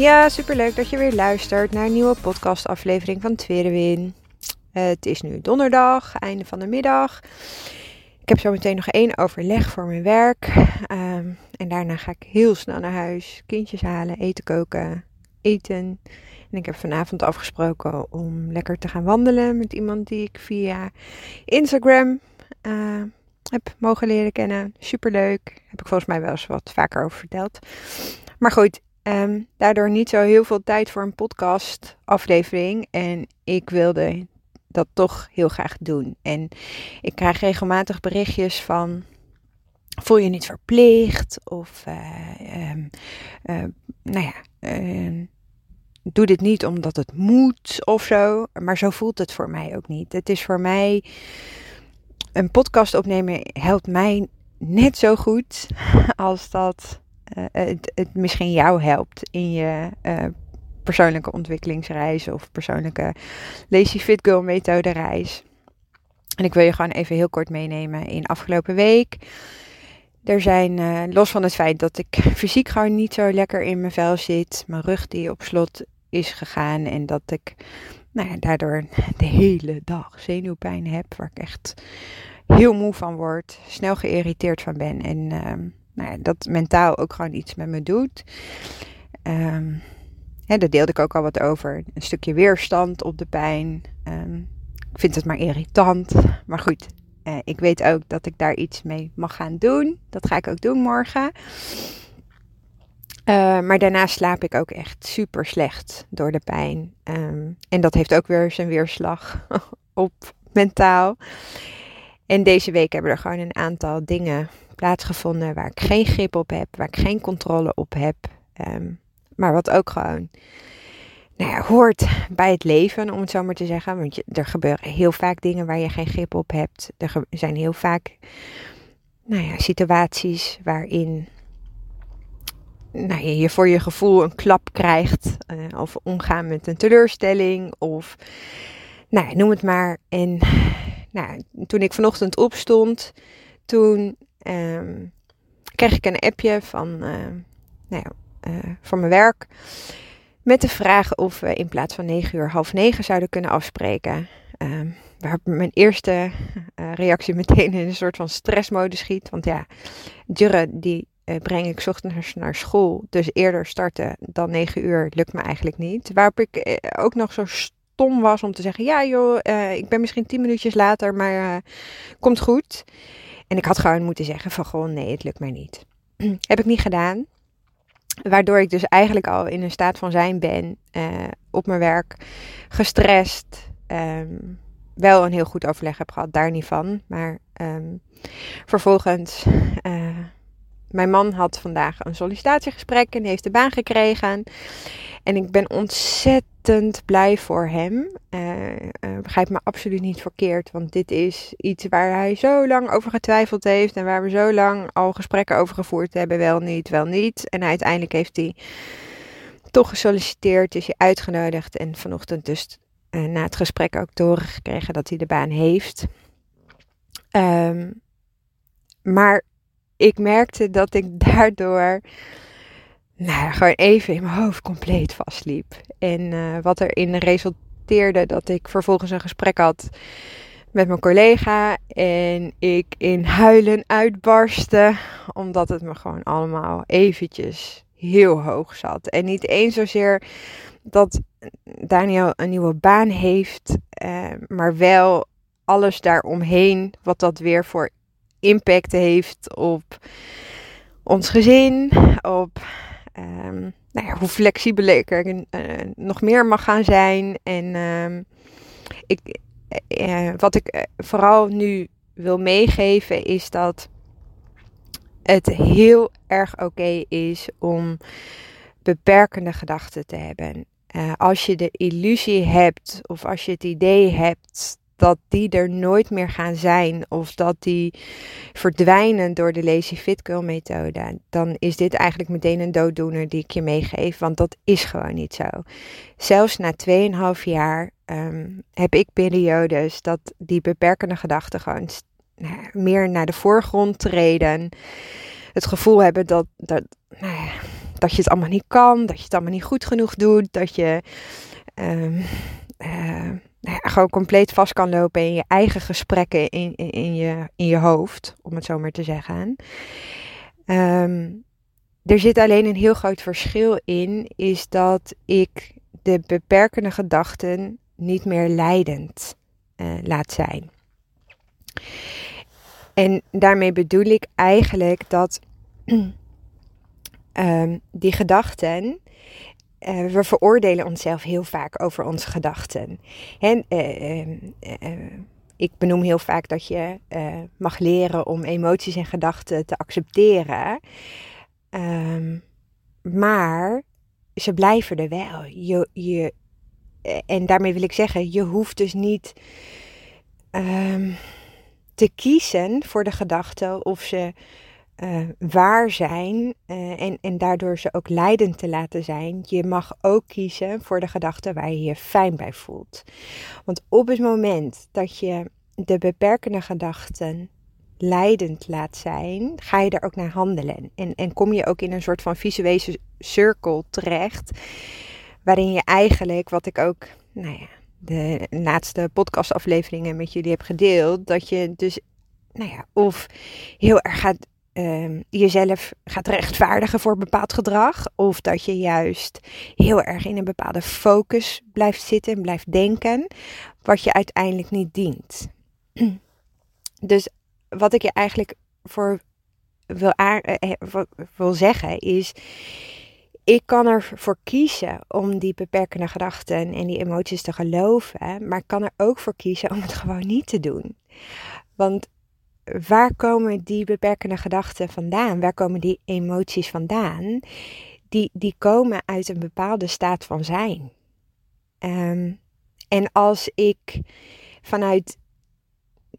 Ja, superleuk dat je weer luistert naar een nieuwe podcastaflevering van Tweede Win. het is nu donderdag, einde van de middag. Ik heb zo meteen nog één overleg voor mijn werk. Ehm, en daarna ga ik heel snel naar huis. Kindjes halen, eten koken, eten. En ik heb vanavond afgesproken om lekker te gaan wandelen met iemand die ik via Instagram uh, heb mogen leren kennen. Superleuk. Heb ik volgens mij wel eens wat vaker over verteld. Maar goed, um, daardoor niet zo heel veel tijd voor een podcast aflevering. En ik wilde dat toch heel graag doen. En ik krijg regelmatig berichtjes van voel je niet verplicht of uh, um, uh, nou ja, uh, doe dit niet omdat het moet of zo. Maar zo voelt het voor mij ook niet. Het is voor mij. Een podcast opnemen helpt mij net zo goed als dat het, het, misschien jou helpt in je uh, persoonlijke ontwikkelingsreis of persoonlijke Lazy Fit Girl methode reis. En ik wil je gewoon even heel kort meenemen in afgelopen week. Er zijn, uh, los van het feit dat ik fysiek gewoon niet zo lekker in mijn vel zit, mijn rug die op slot is gegaan en dat ik nou ja, daardoor de hele dag zenuwpijn heb, waar ik echt heel moe van word, snel geïrriteerd van ben en uh, nou dat mentaal ook gewoon iets met me doet. Hè, daar deelde ik ook al wat over. Een stukje weerstand op de pijn. Um, ik vind het maar irritant. Maar goed, uh, ik weet ook dat ik daar iets mee mag gaan doen. Dat ga ik ook doen morgen. Uh, maar daarna slaap ik ook echt super slecht door de pijn. Um, en dat heeft ook weer zijn weerslag op mentaal. En deze week hebben er gewoon een aantal dingen plaatsgevonden waar ik geen grip op heb, waar ik geen controle op heb. Um, maar wat ook gewoon nou ja, hoort bij het leven, om het zo maar te zeggen. Want je, er gebeuren heel vaak dingen waar je geen grip op hebt. Er zijn heel vaak nou ja, situaties waarin nou, je, voor je gevoel een klap krijgt. Uh, of omgaan met een teleurstelling. Of nou, noem het maar. En nou, toen ik vanochtend opstond, toen um, kreeg ik een appje van, uh, nou ja, van mijn werk. Met de vraag of we in plaats van 9 uur half 9 zouden kunnen afspreken. Um, waar mijn eerste uh, reactie meteen in een soort van stressmode schiet. Want ja, Jurre die breng ik ochtends naar school. Dus eerder starten dan 9 uur lukt me eigenlijk niet. Waarop ik ook nog zo stom was om te zeggen: Ja, joh, ik ben misschien 10 minuutjes later, maar komt goed. En ik had gewoon moeten zeggen: van gewoon nee, het lukt mij niet. Heb ik niet gedaan. Waardoor ik dus eigenlijk al in een staat van zijn ben uh, op mijn werk, gestrest. Um, wel een heel goed overleg heb gehad, daar niet van. Maar um, vervolgens, uh, mijn man had vandaag een sollicitatiegesprek en heeft de baan gekregen. En ik ben ontzettend blij voor hem. Uh, begrijp me absoluut niet verkeerd, want dit is iets waar hij zo lang over getwijfeld heeft en waar we zo lang al gesprekken over gevoerd hebben, wel niet, wel niet. En uiteindelijk heeft hij toch gesolliciteerd, is hij uitgenodigd en vanochtend dus uh, na het gesprek ook te horen gekregen dat hij de baan heeft. Um, maar ik merkte dat ik daardoor nou, gewoon even in mijn hoofd compleet vastliep. En uh, wat erin resulteerde dat ik vervolgens een gesprek had met mijn collega. En ik in huilen uitbarstte. Omdat het me gewoon allemaal eventjes heel hoog zat. En niet eens zozeer dat Daniel een nieuwe baan heeft. Uh, maar wel alles daaromheen. Wat dat weer voor impact heeft op ons gezin. Op um, nou ja, hoe flexibel ik er uh, nog meer mag gaan zijn. En um, ik, uh, wat ik vooral nu wil meegeven is dat het heel erg oké is om beperkende gedachten te hebben. Als je de illusie hebt of als je het idee hebt dat die er nooit meer gaan zijn of dat die verdwijnen door de Lazy Fit methode, dan is dit eigenlijk meteen een dooddoener die ik je meegeef, want dat is gewoon niet zo. Zelfs na 2,5 jaar um, heb ik periodes dat die beperkende gedachten gewoon nou, meer naar de voorgrond treden. Het gevoel hebben dat, dat, nou ja, dat je het allemaal niet kan, dat je het allemaal niet goed genoeg doet, dat je um, uh, gewoon compleet vast kan lopen in je eigen gesprekken in, in, je, in je hoofd, om het zo maar te zeggen. Um, er zit alleen een heel groot verschil in, is dat ik de beperkende gedachten niet meer leidend uh, laat zijn. En daarmee bedoel ik eigenlijk dat um, die gedachten. Uh, we veroordelen onszelf heel vaak over onze gedachten. En, uh, uh, ik benoem heel vaak dat je mag leren om emoties en gedachten te accepteren. Um, maar ze blijven er wel. Je, en daarmee wil ik zeggen, je hoeft dus niet um, te kiezen voor de gedachten of ze uh, waar zijn uh, en, en daardoor ze ook leidend te laten zijn. Je mag ook kiezen voor de gedachten waar je je fijn bij voelt. Want op het moment dat je de beperkende gedachten leidend laat zijn, ga je er ook naar handelen. En, en kom je ook in een soort van visuele cirkel terecht, waarin je eigenlijk, wat ik ook, nou ja, de laatste podcastafleveringen met jullie heb gedeeld, dat je dus, nou ja, of heel erg gaat uh, jezelf gaat rechtvaardigen voor bepaald gedrag. Of dat je juist heel erg in een bepaalde focus blijft zitten en blijft denken. Wat je uiteindelijk niet dient. Dus wat ik je eigenlijk voor wil, eh, eh, wil zeggen is. Ik kan ervoor kiezen om die beperkende gedachten en die emoties te geloven. Maar ik kan er ook voor kiezen om het gewoon niet te doen. Want waar komen die beperkende gedachten vandaan? Waar komen die emoties vandaan? Die, die komen uit een bepaalde staat van zijn. Um, en als ik vanuit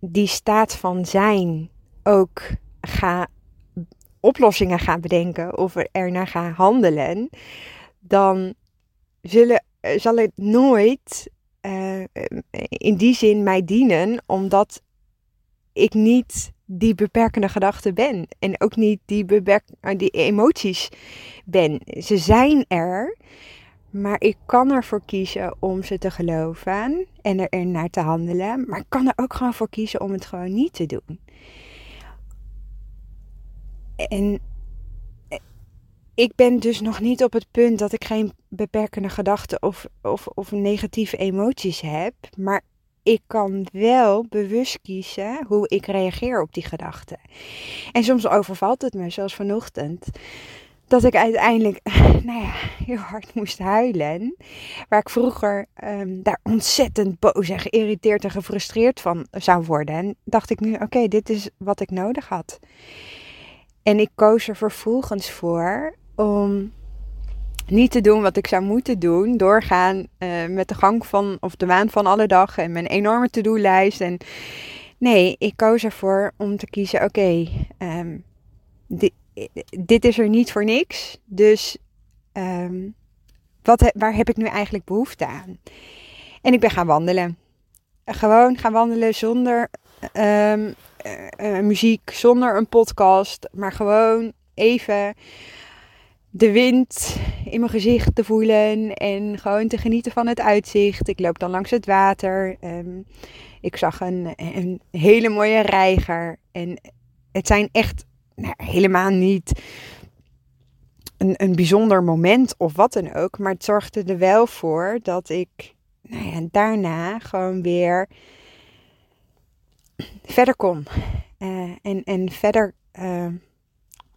die staat van zijn ook ga oplossingen ga bedenken of er naar ga handelen, dan zullen, zal het nooit uh, in die zin mij dienen, omdat ik niet die beperkende gedachte ben. En ook niet die, beperk eh, die emoties ben. Ze zijn er, maar ik kan ervoor kiezen om ze te geloven en er naar te handelen. Maar ik kan er ook gewoon voor kiezen om het gewoon niet te doen. En eh, ik ben dus nog niet op het punt dat ik geen beperkende gedachten of, of, of negatieve emoties heb. Maar ik kan wel bewust kiezen hoe ik reageer op die gedachten. En soms overvalt het me, zoals vanochtend, dat ik uiteindelijk nou ja, heel hard moest huilen. Waar ik vroeger um, daar ontzettend boos en geïrriteerd en gefrustreerd van zou worden. En dacht ik nu, oké, dit is wat ik nodig had. En ik koos er vervolgens voor om niet te doen wat ik zou moeten doen. Doorgaan uh, met de gang van, of de waan van alle dag en mijn enorme to-do-lijst. En nee, ik koos ervoor om te kiezen: oké, ehm, dit, is er niet voor niks. Dus um, wat, waar heb ik nu eigenlijk behoefte aan? En ik ben gaan wandelen. Gewoon gaan wandelen zonder um, uh, muziek, zonder een podcast, maar gewoon even de wind in mijn gezicht te voelen en gewoon te genieten van het uitzicht. Ik loop dan langs het water. Um, ik zag een, een hele mooie reiger. En het zijn echt nou, helemaal niet een, een bijzonder moment of wat dan ook. Maar het zorgde er wel voor dat ik nou ja, daarna gewoon weer verder kon. Uh, en, en verder uh,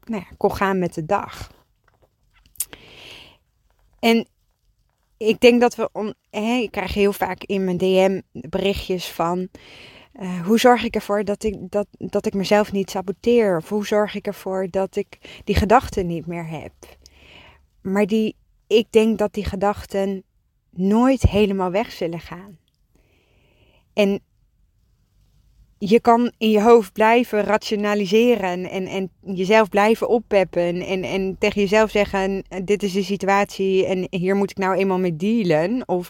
nou ja, kon gaan met de dag. En ik denk dat we, hè, ik krijg heel vaak in mijn DM berichtjes van Uh, hoe zorg ik ervoor dat ik, dat, dat ik mezelf niet saboteer? Of hoe zorg ik ervoor dat ik die gedachten niet meer heb? Maar die, ik denk dat die gedachten nooit helemaal weg zullen gaan. En je kan in je hoofd blijven rationaliseren en, en jezelf blijven oppeppen en, en tegen jezelf zeggen, dit is de situatie en hier moet ik nou eenmaal mee dealen. Of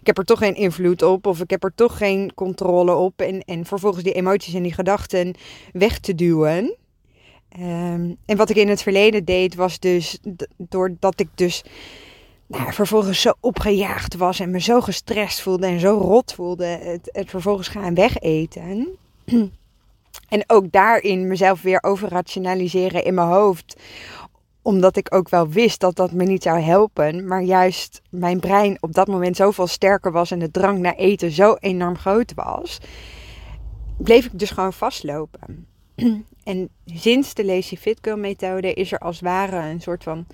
ik heb er toch geen invloed op of ik heb er toch geen controle op en, en vervolgens die emoties en die gedachten weg te duwen. Um, en wat ik in het verleden deed was dus, doordat ik dus nou, vervolgens zo opgejaagd was en me zo gestrest voelde en zo rot voelde, het, het vervolgens gaan wegeten. En ook daarin mezelf weer overrationaliseren in mijn hoofd. Omdat ik ook wel wist dat dat me niet zou helpen. Maar juist mijn brein op dat moment zoveel sterker was en de drang naar eten zo enorm groot was. Bleef ik dus gewoon vastlopen. En sinds de Lazy Fit Girl methode is er als ware een soort van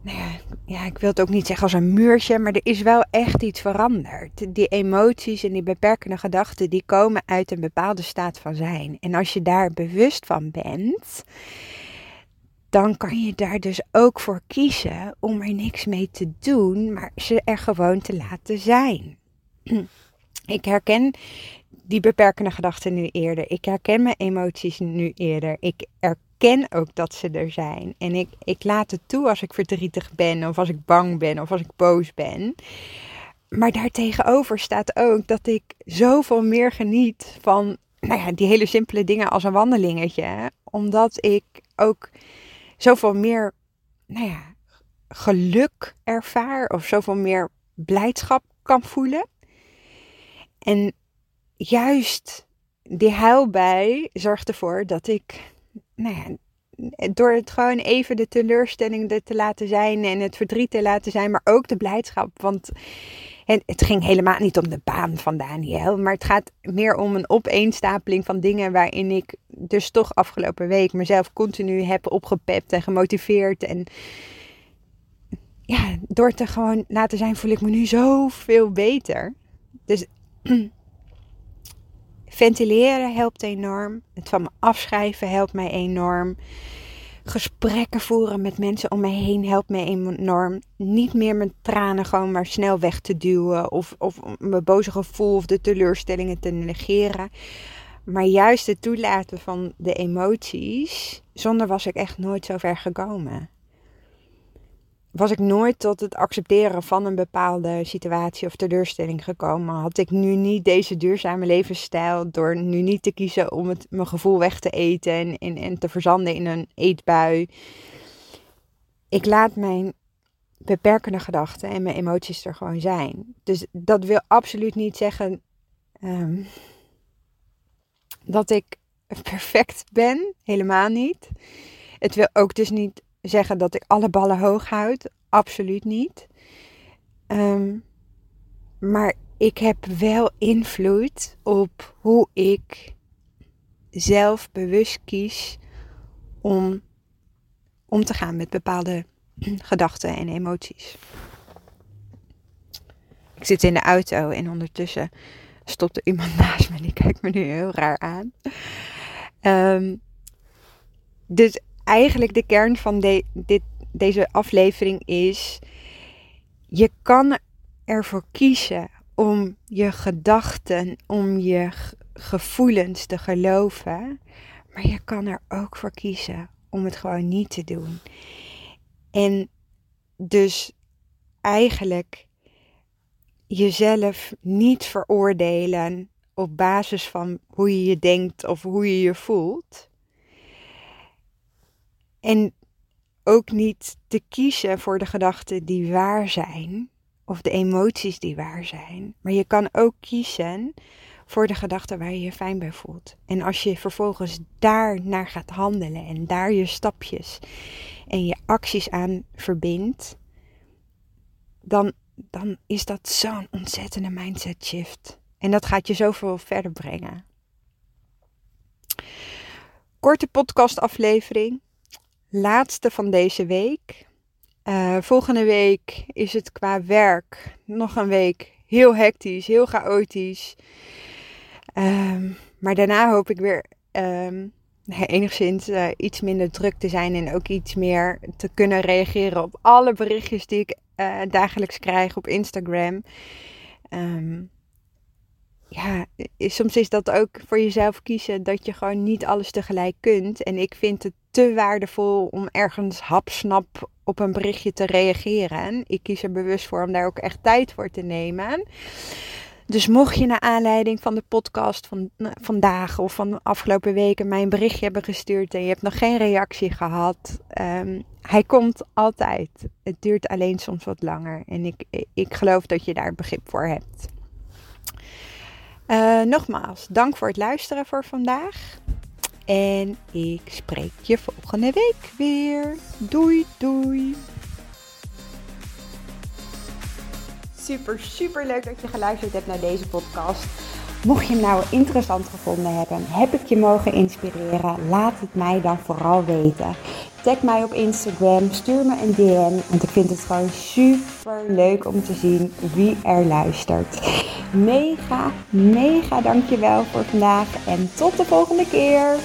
nou ja, ja, ik wil het ook niet zeggen als een muurtje, maar er is wel echt iets veranderd. Die emoties en die beperkende gedachten, die komen uit een bepaalde staat van zijn. En als je daar bewust van bent, dan kan je daar dus ook voor kiezen om er niks mee te doen, maar ze er gewoon te laten zijn. Ik herken die beperkende gedachten nu eerder. Ik herken mijn emoties nu eerder. Ik erken ook dat ze er zijn. En ik, ik laat het toe als ik verdrietig ben, of als ik bang ben, of als ik boos ben. Maar daartegenover staat ook dat ik zoveel meer geniet van nou ja, die hele simpele dingen als een wandelingetje. Omdat ik ook zoveel meer nou ja, geluk ervaar of zoveel meer blijdschap kan voelen. En juist die huilbij zorgt ervoor dat ik, nou ja, door het gewoon even de teleurstelling te laten zijn en het verdriet te laten zijn, maar ook de blijdschap. Want het ging helemaal niet om de baan van Daniel, maar het gaat meer om een opeenstapeling van dingen waarin ik dus toch afgelopen week mezelf continu heb opgepept en gemotiveerd. En ja, door te gewoon laten zijn voel ik me nu zoveel beter. Dus Ventileren helpt enorm. Het van me afschrijven helpt mij enorm. Gesprekken voeren met mensen om me heen helpt me enorm. Niet meer mijn tranen gewoon maar snel weg te duwen. Of, of mijn boze gevoel of de teleurstellingen te negeren. Maar juist het toelaten van de emoties. Zonder was ik echt nooit zo ver gekomen was ik nooit tot het accepteren van een bepaalde situatie of teleurstelling gekomen. Had ik nu niet deze duurzame levensstijl door nu niet te kiezen om het, mijn gevoel weg te eten en, en, te verzanden in een eetbui. Ik laat mijn beperkende gedachten en mijn emoties er gewoon zijn. Dus dat wil absoluut niet zeggen um, dat ik perfect ben. Helemaal niet. Het wil ook dus niet zeggen dat ik alle ballen hoog houd. Absoluut niet. Ehm, maar ik heb wel invloed op hoe ik zelf bewust kies om om te gaan met bepaalde gedachten en emoties. Ik zit in de auto en ondertussen stopt er iemand naast me die kijkt me nu heel raar aan. Um, dus eigenlijk de kern van deze aflevering is: je kan ervoor kiezen om je gedachten, om je gevoelens te geloven, maar je kan er ook voor kiezen om het gewoon niet te doen. En dus eigenlijk jezelf niet veroordelen op basis van hoe je je denkt of hoe je je voelt, en ook niet te kiezen voor de gedachten die waar zijn, of de emoties die waar zijn. Maar je kan ook kiezen voor de gedachten waar je je fijn bij voelt. En als je vervolgens daar naar gaat handelen en daar je stapjes en je acties aan verbindt, dan, dan is dat zo'n ontzettende mindset shift. En dat gaat je zoveel verder brengen. Korte podcastaflevering laatste van deze week. Uh, volgende week is het qua werk nog een week heel hectisch, heel chaotisch. Ehm, maar daarna hoop ik weer um, enigszins uh, iets minder druk te zijn en ook iets meer te kunnen reageren op alle berichtjes die ik uh, dagelijks krijg op Instagram. Um, ja, soms is dat ook voor jezelf kiezen dat je gewoon niet alles tegelijk kunt. En ik vind het te waardevol om ergens hapsnap op een berichtje te reageren. Ik kies er bewust voor om daar ook echt tijd voor te nemen. Dus mocht je naar aanleiding van de podcast van vandaag of van de afgelopen weken mij een berichtje hebben gestuurd en je hebt nog geen reactie gehad, um, hij komt altijd. Het duurt alleen soms wat langer en ik, ik geloof dat je daar begrip voor hebt. Uh, nogmaals, dank voor het luisteren voor vandaag. En ik spreek je volgende week weer. Doei, doei. Super, super leuk dat je geluisterd hebt naar deze podcast. Mocht je hem nou interessant gevonden hebben, heb ik je mogen inspireren, laat het mij dan vooral weten. Tag mij op Instagram, stuur me een DM, want ik vind het gewoon super leuk om te zien wie er luistert. Mega, mega dankjewel voor vandaag en tot de volgende keer.